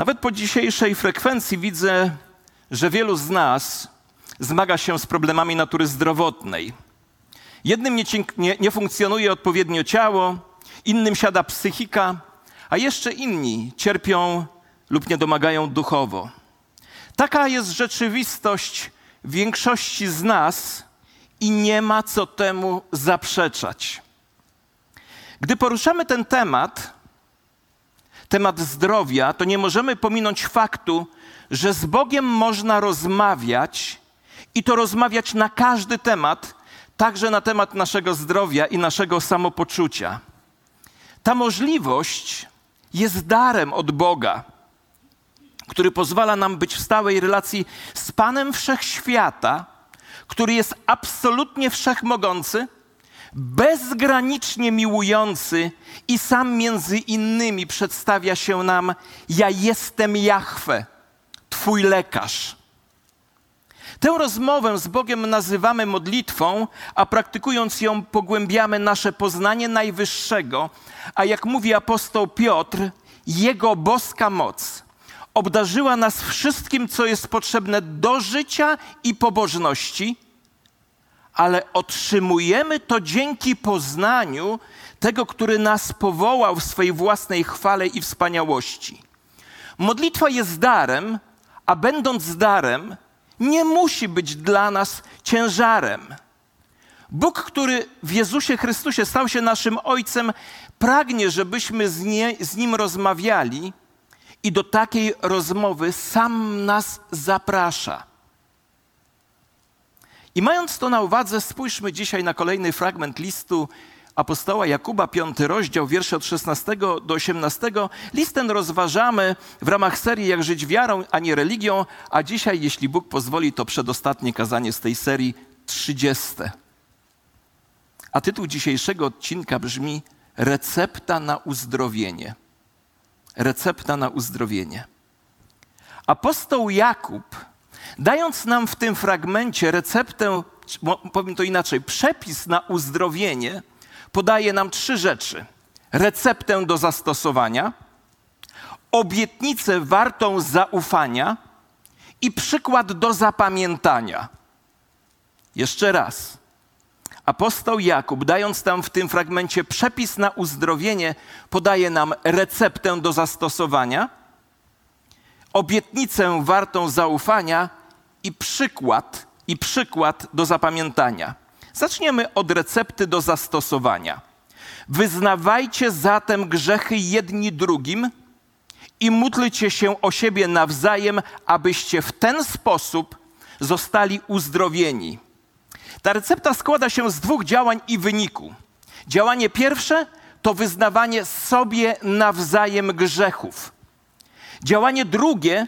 Nawet po dzisiejszej frekwencji widzę, że wielu z nas zmaga się z problemami natury zdrowotnej. Jednym nie, nie, nie funkcjonuje odpowiednio ciało, innym siada psychika, a jeszcze inni cierpią lub nie domagają duchowo. Taka jest rzeczywistość większości z nas i nie ma co temu zaprzeczać. Gdy poruszamy ten temat, temat zdrowia, to nie możemy pominąć faktu, że z Bogiem można rozmawiać i to rozmawiać na każdy temat, także na temat naszego zdrowia i naszego samopoczucia. Ta możliwość jest darem od Boga, który pozwala nam być w stałej relacji z Panem Wszechświata, który jest absolutnie wszechmogący, bezgranicznie miłujący i sam między innymi przedstawia się nam: Ja jestem Jahwe, Twój lekarz. Tę rozmowę z Bogiem nazywamy modlitwą, a praktykując ją pogłębiamy nasze poznanie Najwyższego, a jak mówi apostoł Piotr, Jego boska moc obdarzyła nas wszystkim, co jest potrzebne do życia i pobożności, ale otrzymujemy to dzięki poznaniu tego, który nas powołał w swojej własnej chwale i wspaniałości. Modlitwa jest darem, a będąc darem, nie musi być dla nas ciężarem. Bóg, który w Jezusie Chrystusie stał się naszym Ojcem, pragnie, żebyśmy z, nie, z Nim rozmawiali i do takiej rozmowy sam nas zaprasza. I mając to na uwadze, spójrzmy dzisiaj na kolejny fragment listu apostoła Jakuba, piąty rozdział, wiersze od 16 do 18. List ten rozważamy w ramach serii Jak żyć wiarą, a nie religią, a dzisiaj, jeśli Bóg pozwoli, to przedostatnie kazanie z tej serii, 30. A tytuł dzisiejszego odcinka brzmi Recepta na uzdrowienie. Recepta na uzdrowienie. Apostoł Jakub, dając nam w tym fragmencie receptę, powiem to inaczej, przepis na uzdrowienie, podaje nam trzy rzeczy: receptę do zastosowania, obietnicę wartą zaufania i przykład do zapamiętania. Jeszcze raz. Apostoł Jakub, dając tam w tym fragmencie przepis na uzdrowienie, podaje nam receptę do zastosowania, obietnicę wartą zaufania i przykład, i przykład do zapamiętania. Zaczniemy od recepty do zastosowania. Wyznawajcie zatem grzechy jedni drugim i módlcie się o siebie nawzajem, abyście w ten sposób zostali uzdrowieni. Ta recepta składa się z dwóch działań i wyniku. Działanie pierwsze to wyznawanie sobie nawzajem grzechów. Działanie drugie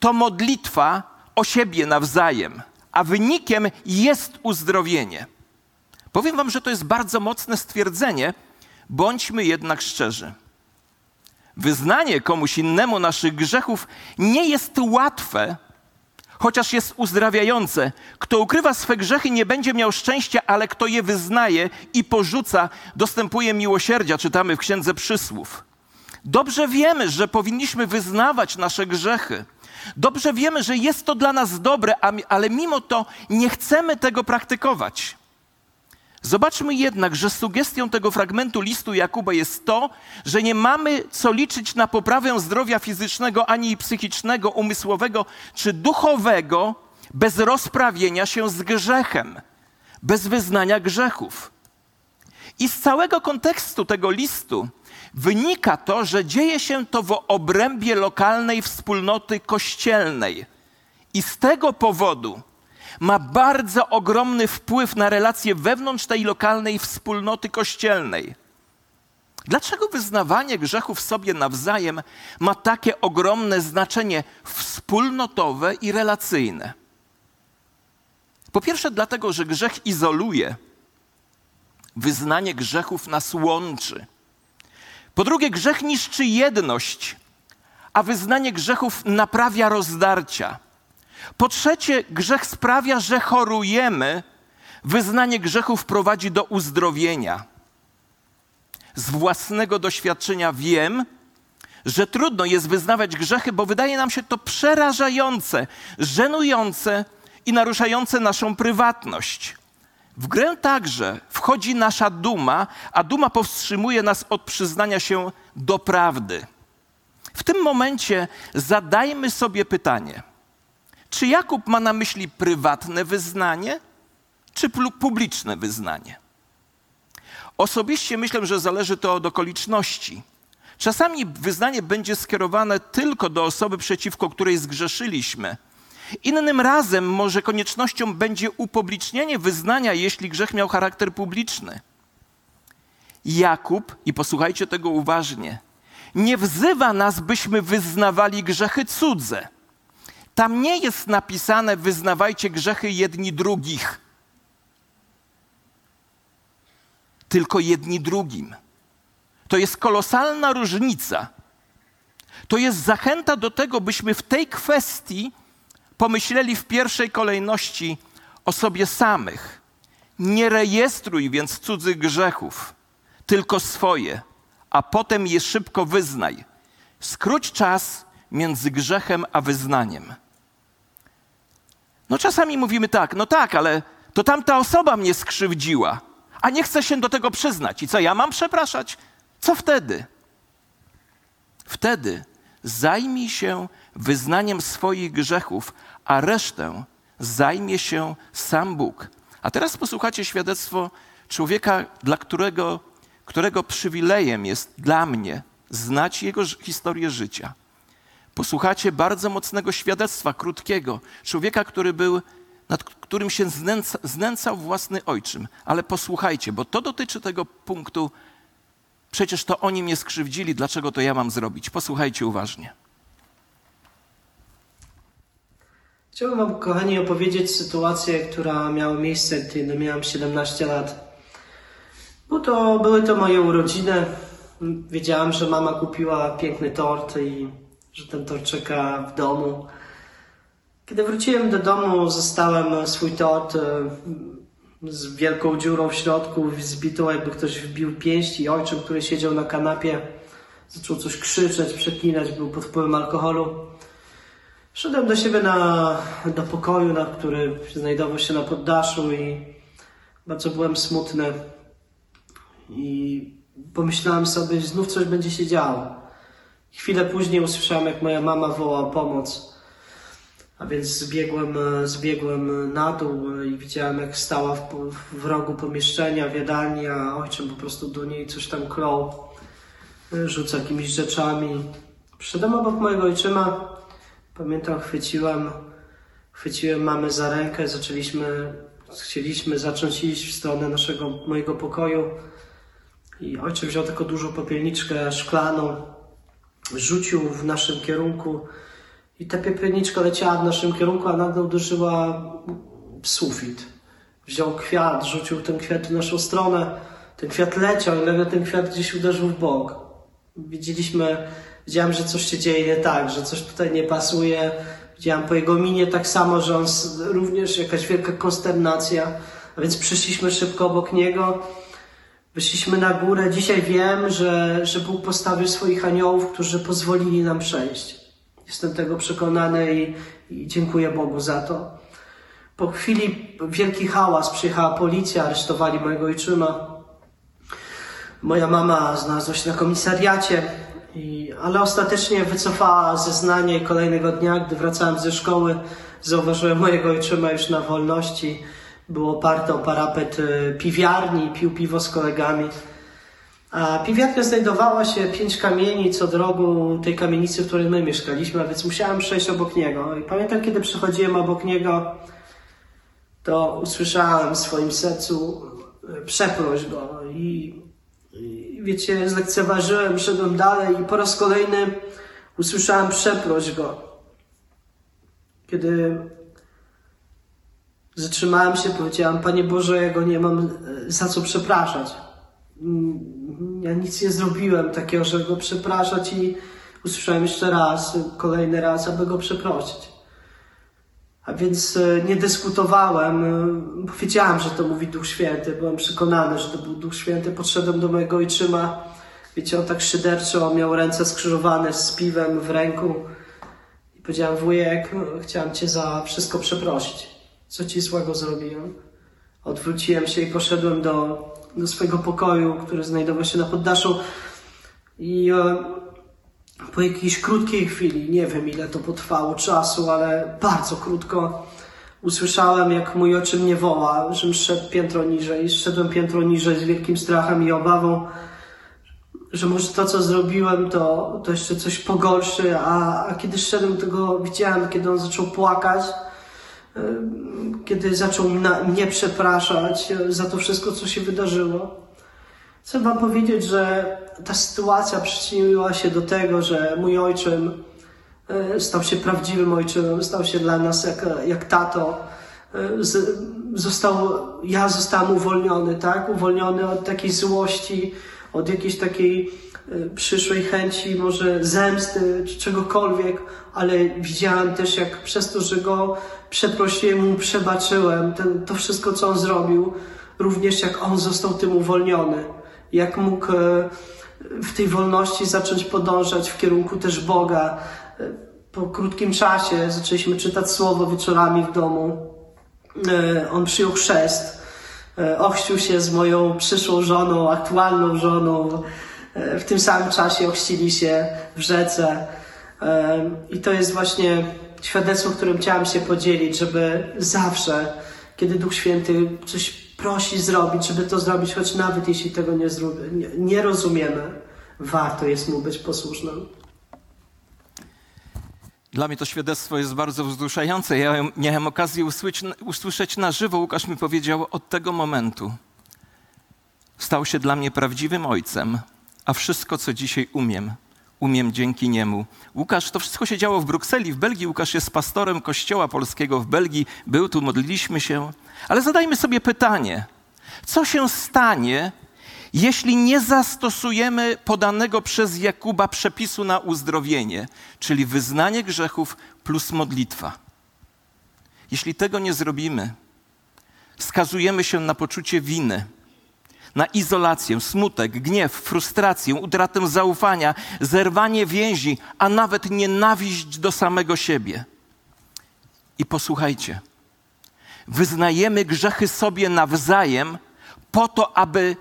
to modlitwa o siebie nawzajem, a wynikiem jest uzdrowienie. Powiem Wam, że to jest bardzo mocne stwierdzenie, bądźmy jednak szczerzy. Wyznanie komuś innemu naszych grzechów nie jest łatwe, chociaż jest uzdrawiające. Kto ukrywa swe grzechy, nie będzie miał szczęścia, ale kto je wyznaje i porzuca, dostępuje miłosierdzia, czytamy w Księdze Przysłów. Dobrze wiemy, że powinniśmy wyznawać nasze grzechy. Dobrze wiemy, że jest to dla nas dobre, ale mimo to nie chcemy tego praktykować. Zobaczmy jednak, że sugestią tego fragmentu listu Jakuba jest to, że nie mamy co liczyć na poprawę zdrowia fizycznego ani psychicznego, umysłowego czy duchowego bez rozprawienia się z grzechem, bez wyznania grzechów. I z całego kontekstu tego listu wynika to, że dzieje się to w obrębie lokalnej wspólnoty kościelnej. I z tego powodu ma bardzo ogromny wpływ na relacje wewnątrz tej lokalnej wspólnoty kościelnej. Dlaczego wyznawanie grzechów sobie nawzajem ma takie ogromne znaczenie wspólnotowe i relacyjne? Po pierwsze, dlatego, że grzech izoluje, wyznanie grzechów nas łączy. Po drugie, grzech niszczy jedność, a wyznanie grzechów naprawia rozdarcia. Po trzecie, grzech sprawia, że chorujemy. Wyznanie grzechów prowadzi do uzdrowienia. Z własnego doświadczenia wiem, że trudno jest wyznawać grzechy, bo wydaje nam się to przerażające, żenujące i naruszające naszą prywatność. W grę także wchodzi nasza duma, a duma powstrzymuje nas od przyznania się do prawdy. W tym momencie zadajmy sobie pytanie: czy Jakub ma na myśli prywatne wyznanie, czy publiczne wyznanie? Osobiście myślę, że zależy to od okoliczności. Czasami wyznanie będzie skierowane tylko do osoby, przeciwko której zgrzeszyliśmy. Innym razem może koniecznością będzie upublicznienie wyznania, jeśli grzech miał charakter publiczny. Jakub, i posłuchajcie tego uważnie, nie wzywa nas, byśmy wyznawali grzechy cudze. Tam nie jest napisane: wyznawajcie grzechy jedni drugich, tylko jedni drugim. To jest kolosalna różnica. To jest zachęta do tego, byśmy w tej kwestii pomyśleli w pierwszej kolejności o sobie samych. Nie rejestruj więc cudzych grzechów, tylko swoje, a potem je szybko wyznaj. Skróć czas między grzechem a wyznaniem. No czasami mówimy tak, no tak, ale to tamta osoba mnie skrzywdziła, a nie chce się do tego przyznać. I co ja mam przepraszać? Co wtedy? Wtedy zajmij się wyznaniem swoich grzechów, a resztę zajmie się sam Bóg. A teraz posłuchacie świadectwo człowieka, dla którego, którego przywilejem jest dla mnie znać jego historię życia. Posłuchacie bardzo mocnego świadectwa, krótkiego, człowieka, który był, nad którym się znęca, znęcał własny ojczym. Ale posłuchajcie, bo to dotyczy tego punktu, przecież to oni mnie skrzywdzili, dlaczego to ja mam zrobić? Posłuchajcie uważnie. Chciałbym Wam, kochani, opowiedzieć sytuację, która miała miejsce, kiedy miałem 17 lat. Bo to były to moje urodziny. Wiedziałam, że mama kupiła piękny tort i że ten tort czeka w domu. Kiedy wróciłem do domu, zostałem swój tort e, z wielką dziurą w środku, zbitą jakby ktoś wbił pięści. Ojczym, który siedział na kanapie, zaczął coś krzyczeć, przeklinać, był pod wpływem alkoholu. Szedłem do siebie na, do pokoju, na który znajdował się na poddaszu i bardzo byłem smutny. I pomyślałem sobie, że znów coś będzie się działo. Chwilę później usłyszałem, jak moja mama woła o pomoc. A więc zbiegłem, zbiegłem na dół i widziałem, jak stała w, w rogu pomieszczenia, w jadalni, a ojczym po prostu do niej coś tam klął, rzucał jakimiś rzeczami. Przyszedłem obok mojego ojczyma, Pamiętam, chwyciłem, chwyciłem mamę za rękę, zaczęliśmy, chcieliśmy zacząć iść w stronę naszego, mojego pokoju. I ojciec wziął taką dużą popielniczkę szklaną, rzucił w naszym kierunku i ta popielniczka leciała w naszym kierunku, a nagle uderzyła w sufit. Wziął kwiat, rzucił ten kwiat w naszą stronę. Ten kwiat leciał i nagle ten kwiat gdzieś uderzył w bok. Widzieliśmy Widziałem, że coś się dzieje nie tak, że coś tutaj nie pasuje. Widziałem po jego minie tak samo, że on również jakaś wielka konsternacja. A więc przyszliśmy szybko obok niego. Wyszliśmy na górę. Dzisiaj wiem, że, że Bóg postawił swoich aniołów, którzy pozwolili nam przejść. Jestem tego przekonany i, i dziękuję Bogu za to. Po chwili wielki hałas, przyjechała policja, aresztowali mojego ojczyma. Moja mama znalazła się na komisariacie. I, ale ostatecznie wycofała zeznanie i kolejnego dnia, gdy wracałem ze szkoły, zauważyłem mojego ojczyma już na wolności. Był oparty o parapet y, piwiarni, pił piwo z kolegami. A piwiarnia znajdowała się pięć kamieni co drogu tej kamienicy, w której my mieszkaliśmy, a więc musiałem przejść obok niego. I pamiętam, kiedy przechodziłem obok niego, to usłyszałem w swoim sercu y, przeproś go i wiecie, zlekceważyłem, szedłem dalej i po raz kolejny usłyszałem przeproś go. Kiedy zatrzymałem się, powiedziałem, Panie Boże, ja go nie mam e, za co przepraszać. Mm, ja nic nie zrobiłem takiego, żeby go przepraszać i usłyszałem jeszcze raz, kolejny raz, aby go przeprosić. A więc e, nie dyskutowałem, e, wiedziałem, że to mówi Duch Święty, byłem przekonany, że to był Duch Święty. Podszedłem do mojego ojczyma, Wiecie, on tak szyderczo miał ręce skrzyżowane z piwem w ręku. I powiedziałem, wujek, chciałem cię za wszystko przeprosić. Co ci złego zrobiłem? Odwróciłem się i poszedłem do, do swojego pokoju, który znajdował się na poddaszu. I e, po jakiejś krótkiej chwili, nie wiem ile to potrwało czasu, ale bardzo krótko, usłyszałem, jak mój ojcze mnie woła, żebym szedł piętro niżej. Szedłem piętro niżej z wielkim strachem i obawą, że może to, co zrobiłem, to, to jeszcze coś pogorszy, a, a kiedy szedłem, to go widziałem, kiedy on zaczął płakać, kiedy zaczął na, mnie przepraszać za to wszystko, co się wydarzyło. Chcę wam powiedzieć, że ta sytuacja przyczyniła się do tego, że mój ojczym y, stał się prawdziwym ojczymem, stał się dla nas jak, jak tato. Y, z, został, ja zostałem uwolniony, tak? Uwolniony od takiej złości, od jakiejś takiej y, przyszłej chęci, może zemsty czy czegokolwiek, ale widziałem też, jak przez to, że go przeprosiłem, mu przebaczyłem, ten, to wszystko, co on zrobił, również jak on został tym uwolniony, jak mógł e, w tej wolności zacząć podążać w kierunku też Boga. Po krótkim czasie zaczęliśmy czytać słowo wieczorami w domu. E, On przyjął chrzest e, ochrzcił się z moją przyszłą żoną, aktualną żoną. E, W tym samym czasie ochrzcili się w rzece. I to jest właśnie świadectwo, którym chciałem się podzielić, żeby zawsze, kiedy Duch Święty coś prosi zrobić, żeby to zrobić, choć nawet jeśli tego nie, nie, nie rozumiemy, warto jest Mu być posłusznym. Dla mnie to świadectwo jest bardzo wzruszające. Ja miałem okazję usłyszeć, usłyszeć na żywo. Łukasz mi powiedział od tego momentu. Stał się dla mnie prawdziwym ojcem, a wszystko, co dzisiaj umiem, umiem dzięki niemu. Łukasz, to wszystko się działo w Brukseli, w Belgii. Łukasz jest pastorem Kościoła Polskiego w Belgii. Był tu, modliliśmy się. Ale zadajmy sobie pytanie, co się stanie, jeśli nie zastosujemy podanego przez Jakuba przepisu na uzdrowienie, czyli wyznanie grzechów plus modlitwa. Jeśli tego nie zrobimy, skazujemy się na poczucie winy, na izolację, smutek, gniew, frustrację, utratę zaufania, zerwanie więzi, a nawet nienawiść do samego siebie. I posłuchajcie, wyznajemy grzechy sobie nawzajem po to, aby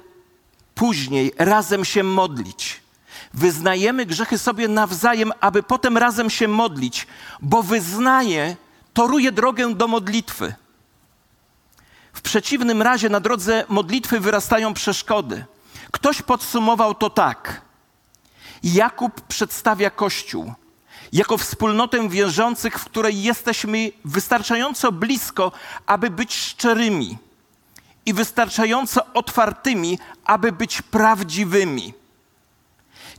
później razem się modlić. Wyznajemy grzechy sobie nawzajem, aby potem razem się modlić, bo wyznaje toruje drogę do modlitwy. W przeciwnym razie na drodze modlitwy wyrastają przeszkody. Ktoś podsumował to tak. Jakub przedstawia Kościół jako wspólnotę wierzących, w której jesteśmy wystarczająco blisko, aby być szczerymi i wystarczająco otwartymi, aby być prawdziwymi.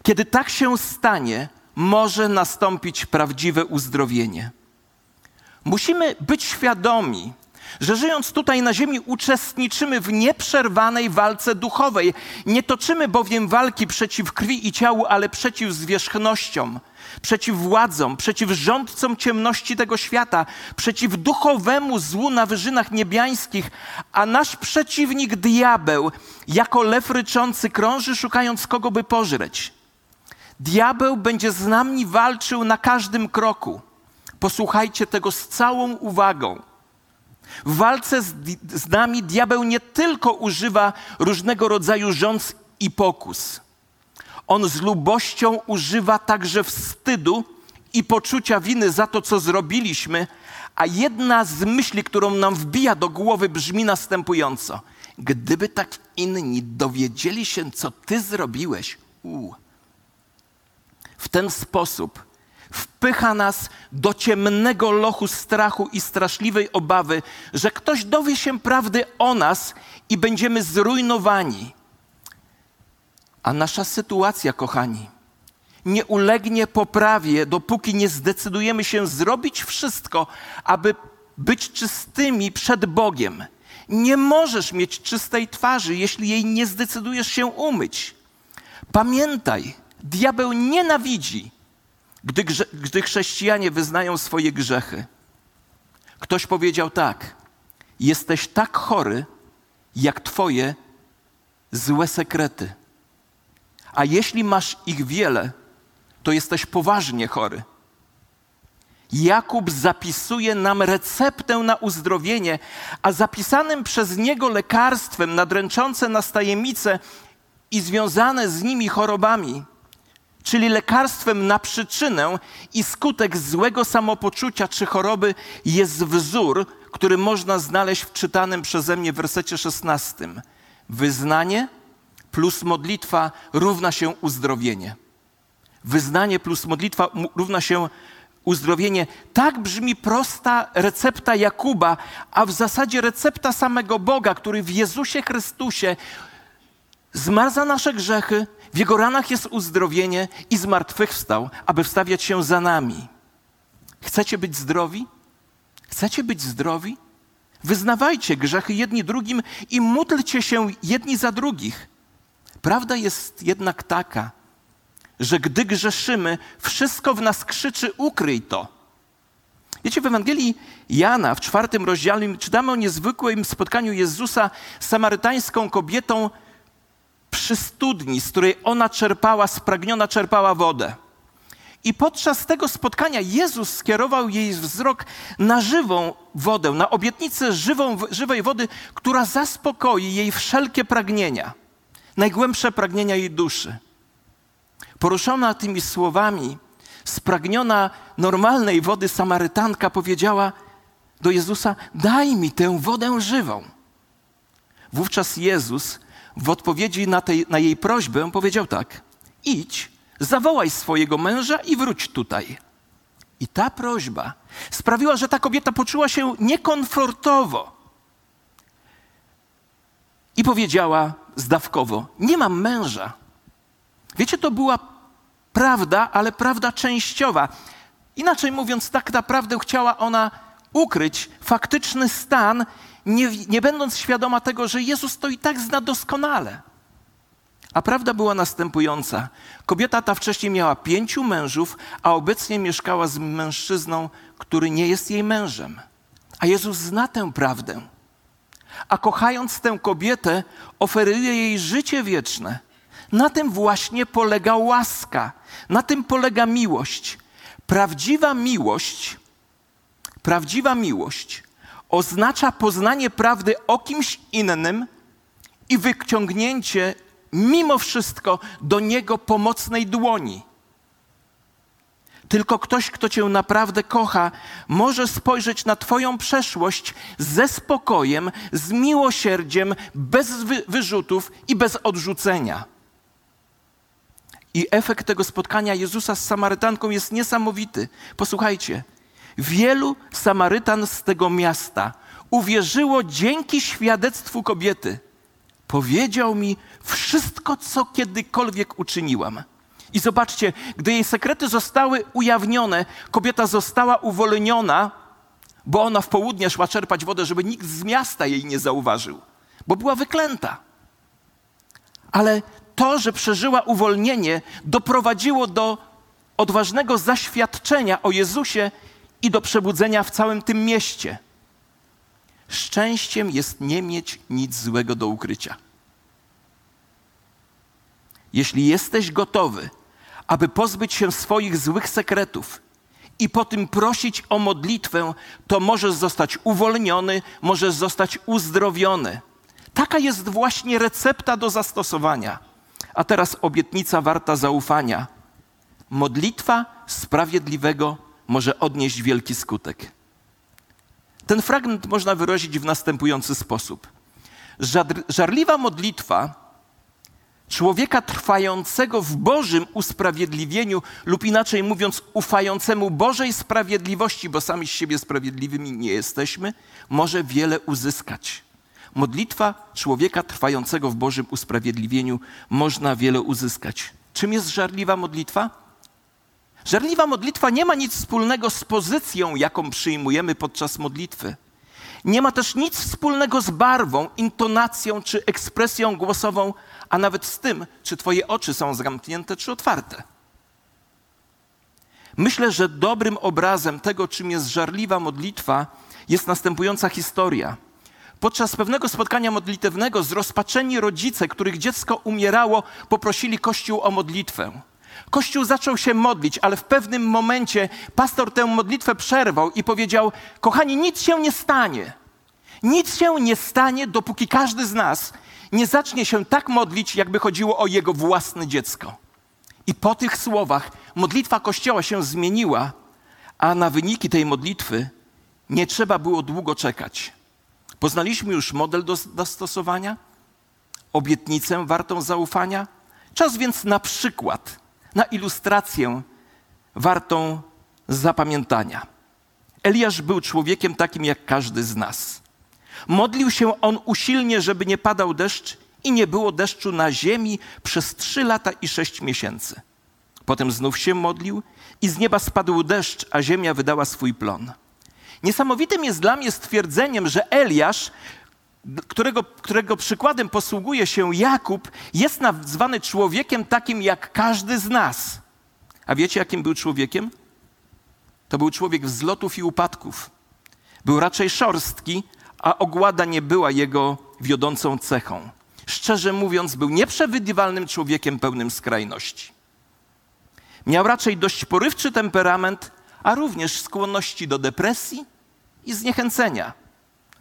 Kiedy tak się stanie, może nastąpić prawdziwe uzdrowienie. Musimy być świadomi, że żyjąc tutaj na ziemi uczestniczymy w nieprzerwanej walce duchowej. Nie toczymy bowiem walki przeciw krwi i ciału, ale przeciw zwierzchnościom, przeciw władzom, przeciw rządcom ciemności tego świata, przeciw duchowemu złu na wyżynach niebiańskich, a nasz przeciwnik diabeł, jako lew ryczący, krąży szukając kogo by pożreć. Diabeł będzie z nami walczył na każdym kroku. Posłuchajcie tego z całą uwagą. W walce z, z, nami diabeł nie tylko używa różnego rodzaju rządz i pokus. On z lubością używa także wstydu i poczucia winy za to, co zrobiliśmy, a jedna z myśli, którą nam wbija do głowy, brzmi następująco. Gdyby tak inni dowiedzieli się, co ty zrobiłeś, w ten sposób wpycha nas do ciemnego lochu strachu i straszliwej obawy, że ktoś dowie się prawdy o nas i będziemy zrujnowani. A nasza sytuacja, kochani, nie ulegnie poprawie, dopóki nie zdecydujemy się zrobić wszystko, aby być czystymi przed Bogiem. Nie możesz mieć czystej twarzy, jeśli jej nie zdecydujesz się umyć. Pamiętaj, diabeł nienawidzi gdy, gdy chrześcijanie wyznają swoje grzechy. Ktoś powiedział tak: Jesteś tak chory, jak Twoje złe sekrety. a jeśli masz ich wiele, to jesteś poważnie chory. Jakub zapisuje nam receptę na uzdrowienie, a zapisanym przez niego lekarstwem na dręczące nas tajemnice i związane z nimi chorobami, czyli lekarstwem na przyczynę i skutek złego samopoczucia czy choroby, jest wzór, który można znaleźć w czytanym przeze mnie wersecie 16. Wyznanie plus modlitwa równa się uzdrowienie. Wyznanie plus modlitwa równa się uzdrowienie. Tak brzmi prosta recepta Jakuba, a w zasadzie recepta samego Boga, który w Jezusie Chrystusie zmarł za nasze grzechy, w Jego ranach jest uzdrowienie i zmartwychwstał, aby wstawiać się za nami. Chcecie być zdrowi? Chcecie być zdrowi? Wyznawajcie grzechy jedni drugim i módlcie się jedni za drugich. Prawda jest jednak taka, że gdy grzeszymy, wszystko w nas krzyczy: ukryj to. Wiecie, w Ewangelii Jana w czwartym rozdziale czytamy o niezwykłym spotkaniu Jezusa z samarytańską kobietą przy studni, z której ona czerpała, spragniona czerpała wodę. I podczas tego spotkania Jezus skierował jej wzrok na żywą wodę, na obietnicę żywą, żywej wody, która zaspokoi jej wszelkie pragnienia, najgłębsze pragnienia jej duszy. Poruszona tymi słowami, spragniona normalnej wody Samarytanka powiedziała do Jezusa: Daj mi tę wodę żywą. Wówczas Jezus w odpowiedzi na, tej, na jej prośbę powiedział tak: Idź, zawołaj swojego męża i wróć tutaj. I ta prośba sprawiła, że ta kobieta poczuła się niekomfortowo. I powiedziała zdawkowo: Nie mam męża. Wiecie, to była prawda, ale prawda częściowa. Inaczej mówiąc, tak naprawdę chciała ona ukryć faktyczny stan, nie, nie będąc świadoma tego, że Jezus to i tak zna doskonale. A prawda była następująca. Kobieta ta wcześniej miała pięciu mężów, a obecnie mieszkała z mężczyzną, który nie jest jej mężem. A Jezus zna tę prawdę. A kochając tę kobietę, oferuje jej życie wieczne. Na tym właśnie polega łaska, na tym polega miłość. Prawdziwa miłość, prawdziwa miłość oznacza poznanie prawdy o kimś innym i wyciągnięcie mimo wszystko do niego pomocnej dłoni. Tylko ktoś, kto Cię naprawdę kocha, może spojrzeć na Twoją przeszłość ze spokojem, z miłosierdziem, bez wy wyrzutów i bez odrzucenia. I efekt tego spotkania Jezusa z Samarytanką jest niesamowity. Posłuchajcie, wielu Samarytan z tego miasta uwierzyło dzięki świadectwu kobiety. Powiedział mi wszystko, co kiedykolwiek uczyniłam. I zobaczcie, gdy jej sekrety zostały ujawnione, kobieta została uwolniona, bo ona w południe szła czerpać wodę, żeby nikt z miasta jej nie zauważył, bo była wyklęta. Ale to, że przeżyła uwolnienie, doprowadziło do odważnego zaświadczenia o Jezusie i do przebudzenia w całym tym mieście. Szczęściem jest nie mieć nic złego do ukrycia. Jeśli jesteś gotowy, aby pozbyć się swoich złych sekretów i po tym prosić o modlitwę, to możesz zostać uwolniony, możesz zostać uzdrowiony. Taka jest właśnie recepta do zastosowania. A teraz obietnica warta zaufania. Modlitwa sprawiedliwego może odnieść wielki skutek. Ten fragment można wyrazić w następujący sposób. Żarliwa modlitwa człowieka trwającego w Bożym usprawiedliwieniu, lub inaczej mówiąc, ufającemu Bożej sprawiedliwości, bo sami z siebie sprawiedliwymi nie jesteśmy, może wiele uzyskać. Modlitwa człowieka trwającego w Bożym usprawiedliwieniu można wiele uzyskać. Czym jest żarliwa modlitwa? Żarliwa modlitwa nie ma nic wspólnego z pozycją, jaką przyjmujemy podczas modlitwy. Nie ma też nic wspólnego z barwą, intonacją czy ekspresją głosową, a nawet z tym, czy Twoje oczy są zamknięte czy otwarte. Myślę, że dobrym obrazem tego, czym jest żarliwa modlitwa, jest następująca historia. Podczas pewnego spotkania modlitewnego zrozpaczeni rodzice, których dziecko umierało, poprosili Kościół o modlitwę. Kościół zaczął się modlić, ale w pewnym momencie pastor tę modlitwę przerwał i powiedział: Kochani, nic się nie stanie. Nic się nie stanie, dopóki każdy z nas nie zacznie się tak modlić, jakby chodziło o jego własne dziecko. I po tych słowach modlitwa Kościoła się zmieniła, a na wyniki tej modlitwy nie trzeba było długo czekać. Poznaliśmy już model do zastosowania, obietnicę wartą zaufania. Czas więc na przykład, na ilustrację wartą zapamiętania. Eliasz był człowiekiem takim jak każdy z nas. Modlił się on usilnie, żeby nie padał deszcz i nie było deszczu na ziemi przez trzy lata i sześć miesięcy. Potem znów się modlił i z nieba spadł deszcz, a ziemia wydała swój plon. Niesamowitym jest dla mnie stwierdzeniem, że Eliasz, którego, którego przykładem posługuje się Jakub, jest nazwany człowiekiem takim jak każdy z nas. A wiecie, jakim był człowiekiem? To był człowiek wzlotów i upadków. Był raczej szorstki, a ogłada nie była jego wiodącą cechą. Szczerze mówiąc, był nieprzewidywalnym człowiekiem pełnym skrajności. Miał raczej dość porywczy temperament, a również skłonności do depresji i zniechęcenia.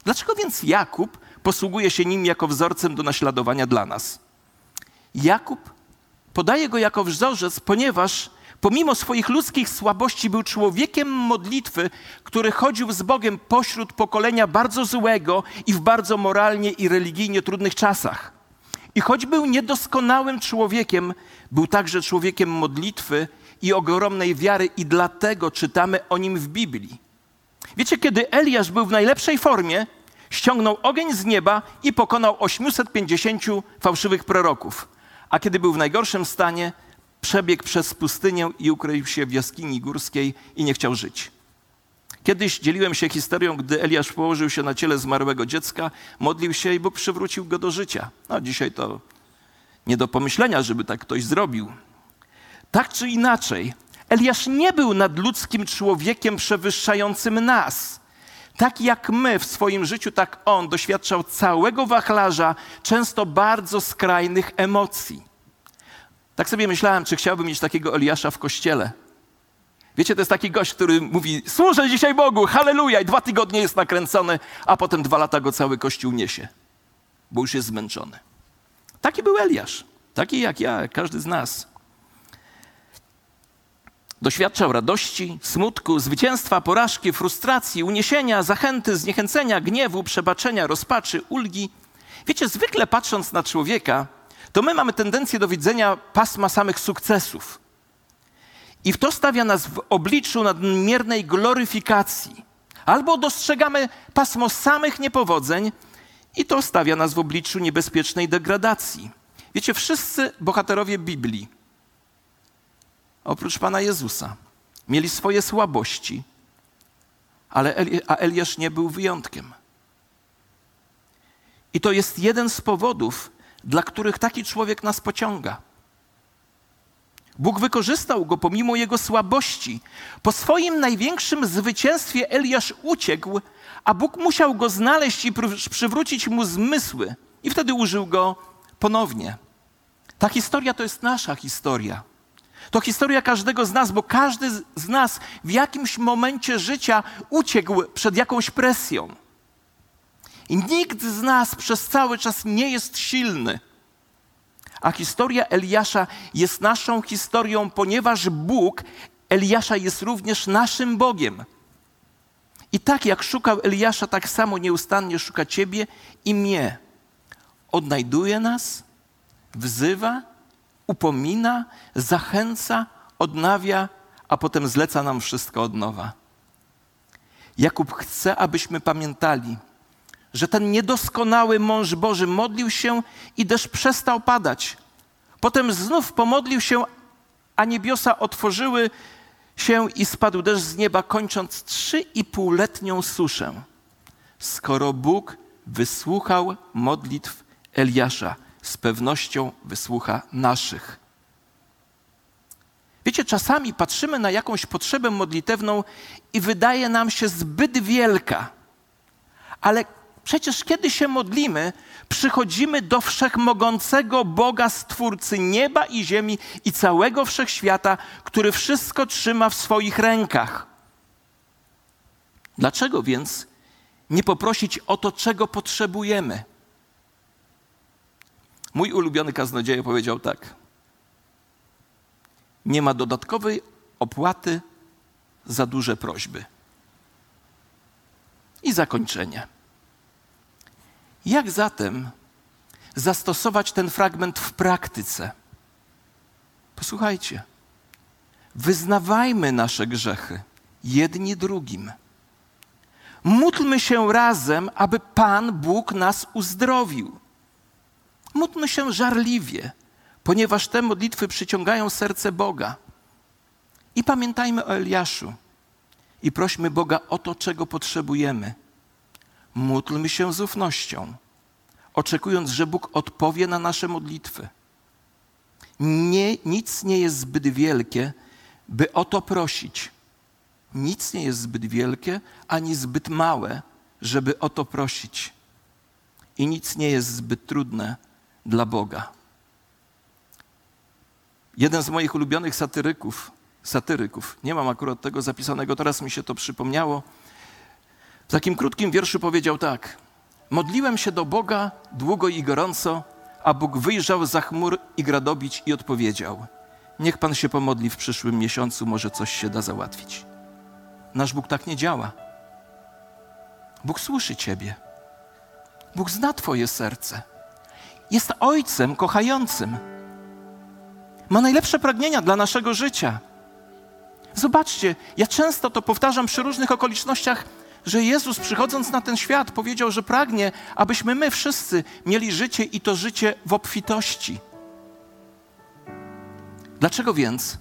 Dlaczego więc Jakub posługuje się nim jako wzorcem do naśladowania dla nas? Jakub podaje go jako wzorzec, ponieważ pomimo swoich ludzkich słabości był człowiekiem modlitwy, który chodził z Bogiem pośród pokolenia bardzo złego i w bardzo moralnie i religijnie trudnych czasach. I choć był niedoskonałym człowiekiem, był także człowiekiem modlitwy i ogromnej wiary, i dlatego czytamy o nim w Biblii. Wiecie, kiedy Eliasz był w najlepszej formie, ściągnął ogień z nieba i pokonał 850 fałszywych proroków. A kiedy był w najgorszym stanie, przebiegł przez pustynię i ukrył się w jaskini górskiej i nie chciał żyć. Kiedyś dzieliłem się historią, gdy Eliasz położył się na ciele zmarłego dziecka, modlił się i Bóg przywrócił go do życia. No dzisiaj to nie do pomyślenia, żeby tak ktoś zrobił. Tak czy inaczej, Eliasz nie był nadludzkim człowiekiem przewyższającym nas. Tak jak my w swoim życiu, tak on doświadczał całego wachlarza, często bardzo skrajnych emocji. Tak sobie myślałem, czy chciałbym mieć takiego Eliasza w kościele. Wiecie, to jest taki gość, który mówi: Służę dzisiaj Bogu, halleluja, i dwa tygodnie jest nakręcony, a potem dwa lata go cały kościół niesie, bo już jest zmęczony. Taki był Eliasz, taki jak ja, każdy z nas. Doświadczał radości, smutku, zwycięstwa, porażki, frustracji, uniesienia, zachęty, zniechęcenia, gniewu, przebaczenia, rozpaczy, ulgi. Wiecie, zwykle patrząc na człowieka, to my mamy tendencję do widzenia pasma samych sukcesów. I w to stawia nas w obliczu nadmiernej gloryfikacji. Albo dostrzegamy pasmo samych niepowodzeń i to stawia nas w obliczu niebezpiecznej degradacji. Wiecie, wszyscy bohaterowie Biblii, oprócz Pana Jezusa, mieli swoje słabości, ale Eli a Eliasz nie był wyjątkiem. I to jest jeden z powodów, dla których taki człowiek nas pociąga. Bóg wykorzystał go pomimo jego słabości. Po swoim największym zwycięstwie Eliasz uciekł, a Bóg musiał go znaleźć i przywrócić mu zmysły. I wtedy użył go ponownie. Ta historia to jest nasza historia. To historia każdego z nas, bo każdy z nas w jakimś momencie życia uciekł przed jakąś presją. I nikt z nas przez cały czas nie jest silny. A historia Eliasza jest naszą historią, ponieważ Bóg Eliasza jest również naszym Bogiem. I tak jak szukał Eliasza, tak samo nieustannie szuka Ciebie i mnie. Odnajduje nas, wzywa, upomina, zachęca, odnawia, a potem zleca nam wszystko od nowa. Jakub chce, abyśmy pamiętali, że ten niedoskonały mąż Boży modlił się i deszcz przestał padać. Potem znów pomodlił się, a niebiosa otworzyły się i spadł deszcz z nieba, kończąc trzy i półletnią suszę. Skoro Bóg wysłuchał modlitw Eliasza, z pewnością wysłucha naszych. Wiecie, czasami patrzymy na jakąś potrzebę modlitewną i wydaje nam się zbyt wielka, ale Przecież kiedy się modlimy, przychodzimy do wszechmogącego Boga, Stwórcy nieba i ziemi i całego wszechświata, który wszystko trzyma w swoich rękach. Dlaczego więc nie poprosić o to, czego potrzebujemy? Mój ulubiony kaznodzieja powiedział tak: Nie ma dodatkowej opłaty za duże prośby. I zakończenie. Jak zatem zastosować ten fragment w praktyce? Posłuchajcie. Wyznawajmy nasze grzechy jedni drugim. Módlmy się razem, aby Pan Bóg nas uzdrowił. Módlmy się żarliwie, ponieważ te modlitwy przyciągają serce Boga. I pamiętajmy o Eliaszu i prośmy Boga o to, czego potrzebujemy. Módlmy się z ufnością, oczekując, że Bóg odpowie na nasze modlitwy. Nie, nic nie jest zbyt wielkie, by o to prosić. Nic nie jest zbyt wielkie ani zbyt małe, żeby o to prosić. I nic nie jest zbyt trudne dla Boga. Jeden z moich ulubionych satyryków, satyryków, nie mam akurat tego zapisanego, teraz mi się to przypomniało, w takim krótkim wierszu powiedział tak: Modliłem się do Boga długo i gorąco, a Bóg wyjrzał za chmur i gradobić i odpowiedział: Niech Pan się pomodli w przyszłym miesiącu, może coś się da załatwić. Nasz Bóg tak nie działa. Bóg słyszy Ciebie. Bóg zna Twoje serce. Jest Ojcem kochającym. Ma najlepsze pragnienia dla naszego życia. Zobaczcie, ja często to powtarzam przy różnych okolicznościach, że Jezus przychodząc na ten świat powiedział, że pragnie, abyśmy my wszyscy mieli życie i to życie w obfitości. Dlaczego więc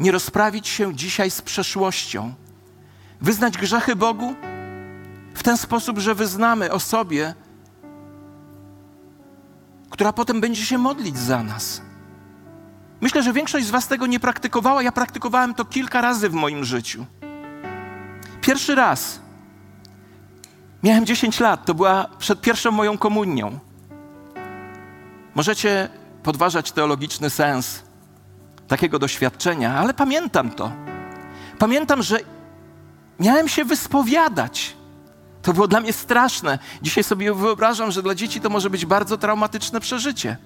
nie rozprawić się dzisiaj z przeszłością? Wyznać grzechy Bogu w ten sposób, że wyznamy osobie, która potem będzie się modlić za nas. Myślę, że większość z Was tego nie praktykowała. Ja praktykowałem to kilka razy w moim życiu. Pierwszy raz miałem 10 lat, to była przed pierwszą moją komunią. Możecie podważać teologiczny sens takiego doświadczenia, ale pamiętam to. Pamiętam, że miałem się wyspowiadać. To było dla mnie straszne. Dzisiaj sobie wyobrażam, że dla dzieci to może być bardzo traumatyczne przeżycie.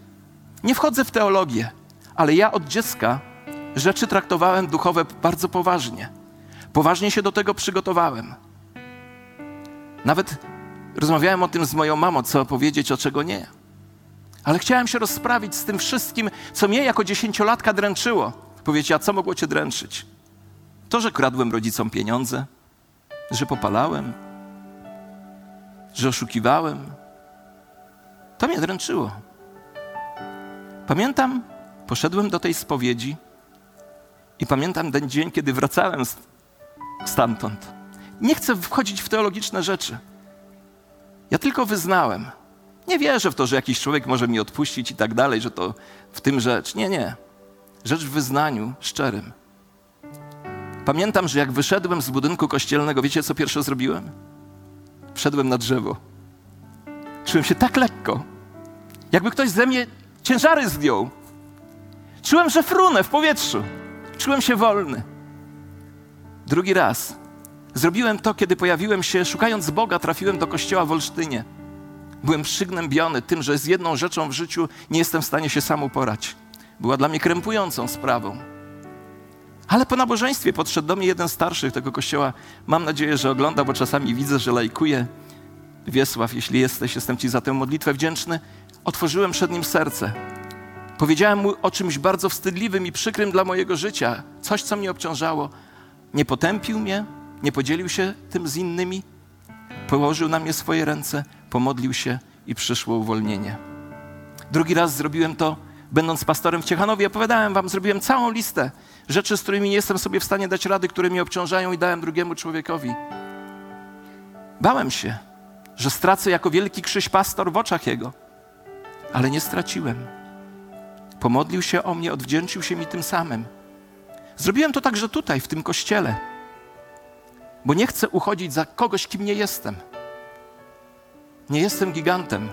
Nie wchodzę w teologię, ale ja od dziecka rzeczy traktowałem duchowe bardzo poważnie. Poważnie się do tego przygotowałem. Nawet rozmawiałem o tym z moją mamą, co powiedzieć, o czego nie. Ale chciałem się rozprawić z tym wszystkim, co mnie jako dziesięciolatka dręczyło. Powiecie, a co mogło cię dręczyć? To, że kradłem rodzicom pieniądze, że popalałem, że oszukiwałem. To mnie dręczyło. Pamiętam, poszedłem do tej spowiedzi i pamiętam ten dzień, kiedy wracałem stamtąd. Nie chcę wchodzić w teologiczne rzeczy. Ja tylko wyznałem. Nie wierzę w to, że jakiś człowiek może mi odpuścić i tak dalej, że to w tym rzecz. Nie, nie. Rzecz w wyznaniu szczerym. Pamiętam, że jak wyszedłem z budynku kościelnego, wiecie co pierwsze zrobiłem? Wszedłem na drzewo. Czułem się tak lekko, jakby ktoś ze mnie ciężary zdjął. Czułem, że frunę w powietrzu. Czułem się wolny. Drugi raz zrobiłem to, kiedy pojawiłem się, szukając Boga, trafiłem do kościoła w Olsztynie. Byłem przygnębiony tym, że z jedną rzeczą w życiu nie jestem w stanie się sam uporać. Była dla mnie krępującą sprawą. Ale po nabożeństwie podszedł do mnie jeden starszych tego kościoła. Mam nadzieję, że ogląda, bo czasami widzę, że lajkuje. Wiesław, jeśli jesteś, jestem Ci za tę modlitwę wdzięczny. Otworzyłem przed nim serce. Powiedziałem mu o czymś bardzo wstydliwym i przykrym dla mojego życia, coś, co mnie obciążało. Nie potępił mnie, nie podzielił się tym z innymi, położył na mnie swoje ręce, pomodlił się i przyszło uwolnienie. Drugi raz zrobiłem to, będąc pastorem w Ciechanowie, opowiadałem wam, zrobiłem całą listę rzeczy, z którymi nie jestem sobie w stanie dać rady, które mnie obciążają i dałem drugiemu człowiekowi. Bałem się, że stracę jako wielki krzyż pastor w oczach jego, ale nie straciłem. Pomodlił się o mnie, odwdzięczył się mi tym samym. Zrobiłem to także tutaj, w tym kościele, bo nie chcę uchodzić za kogoś, kim nie jestem. Nie jestem gigantem.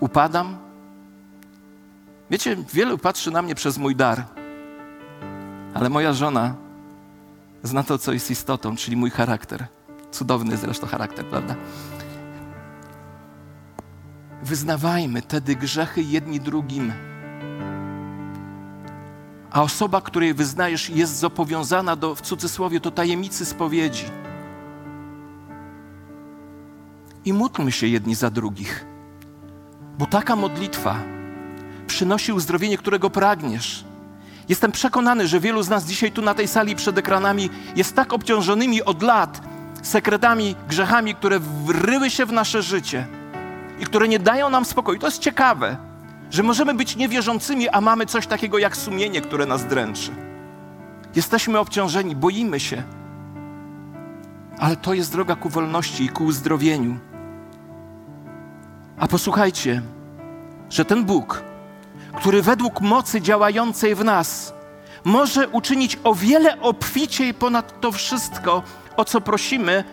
Upadam. Wiecie, wielu patrzy na mnie przez mój dar, ale moja żona zna to, co jest istotą, czyli mój charakter. Cudowny zresztą charakter, prawda? Wyznawajmy tedy grzechy jedni drugim. A osoba, której wyznajesz, jest zobowiązana do, w cudzysłowie, do tajemnicy spowiedzi. I módlmy się jedni za drugich, bo taka modlitwa przynosi uzdrowienie, którego pragniesz. Jestem przekonany, że wielu z nas dzisiaj tu na tej sali przed ekranami jest tak obciążonymi od lat sekretami, grzechami, które wryły się w nasze życie i które nie dają nam spokoju. To jest ciekawe, że możemy być niewierzącymi, a mamy coś takiego jak sumienie, które nas dręczy. Jesteśmy obciążeni, boimy się, ale to jest droga ku wolności i ku uzdrowieniu. A posłuchajcie, że ten Bóg, który według mocy działającej w nas może uczynić o wiele obficiej ponad to wszystko, o co prosimy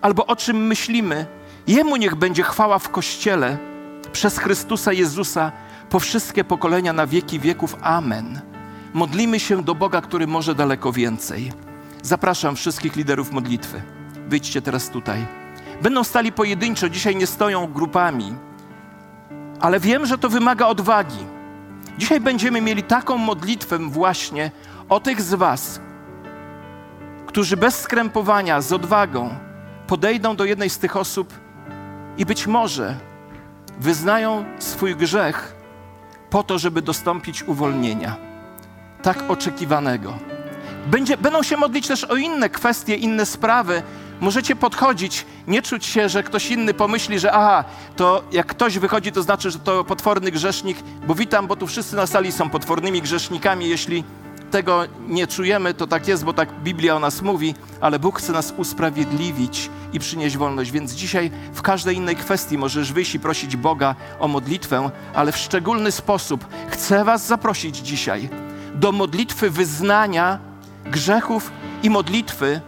albo o czym myślimy. Jemu niech będzie chwała w Kościele przez Chrystusa Jezusa po wszystkie pokolenia na wieki wieków. Amen. Modlimy się do Boga, który może daleko więcej. Zapraszam wszystkich liderów modlitwy. Wyjdźcie teraz tutaj. Będą stali pojedynczo, dzisiaj nie stoją grupami, ale wiem, że to wymaga odwagi. Dzisiaj będziemy mieli taką modlitwę właśnie o tych z Was, którzy bez skrępowania, z odwagą podejdą do jednej z tych osób i być może wyznają swój grzech po to, żeby dostąpić uwolnienia, tak oczekiwanego. Będzie, będą się modlić też o inne kwestie, inne sprawy. Możecie podchodzić, nie czuć się, że ktoś inny pomyśli, że aha, to jak ktoś wychodzi, to znaczy, że to potworny grzesznik, bo witam, bo tu wszyscy na sali są potwornymi grzesznikami, jeśli tego nie czujemy, to tak jest, bo tak Biblia o nas mówi, ale Bóg chce nas usprawiedliwić i przynieść wolność. Więc dzisiaj w każdej innej kwestii możesz wyjść i prosić Boga o modlitwę, ale w szczególny sposób chcę Was zaprosić dzisiaj do modlitwy wyznania grzechów i modlitwy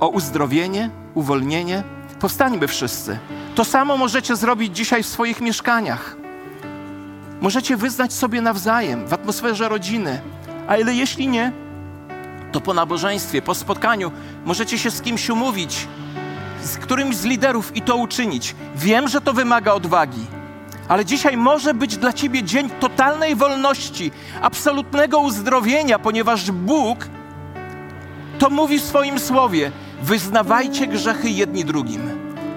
o uzdrowienie, uwolnienie. Powstańmy wszyscy. To samo możecie zrobić dzisiaj w swoich mieszkaniach. Możecie wyznać sobie nawzajem w atmosferze rodziny, a ile jeśli nie, to po nabożeństwie, po spotkaniu możecie się z kimś umówić, z którymś z liderów i to uczynić. Wiem, że to wymaga odwagi, ale dzisiaj może być dla Ciebie dzień totalnej wolności, absolutnego uzdrowienia, ponieważ Bóg to mówi w swoim słowie: wyznawajcie grzechy jedni drugim,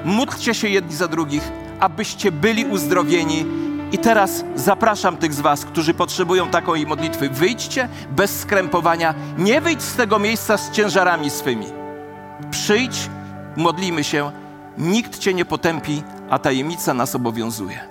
módlcie się jedni za drugich, abyście byli uzdrowieni i teraz zapraszam tych z Was, którzy potrzebują takiej modlitwy. Wyjdźcie bez skrępowania. Nie wyjdź z tego miejsca z ciężarami swymi. Przyjdź, modlimy się. Nikt Cię nie potępi, a tajemnica nas obowiązuje.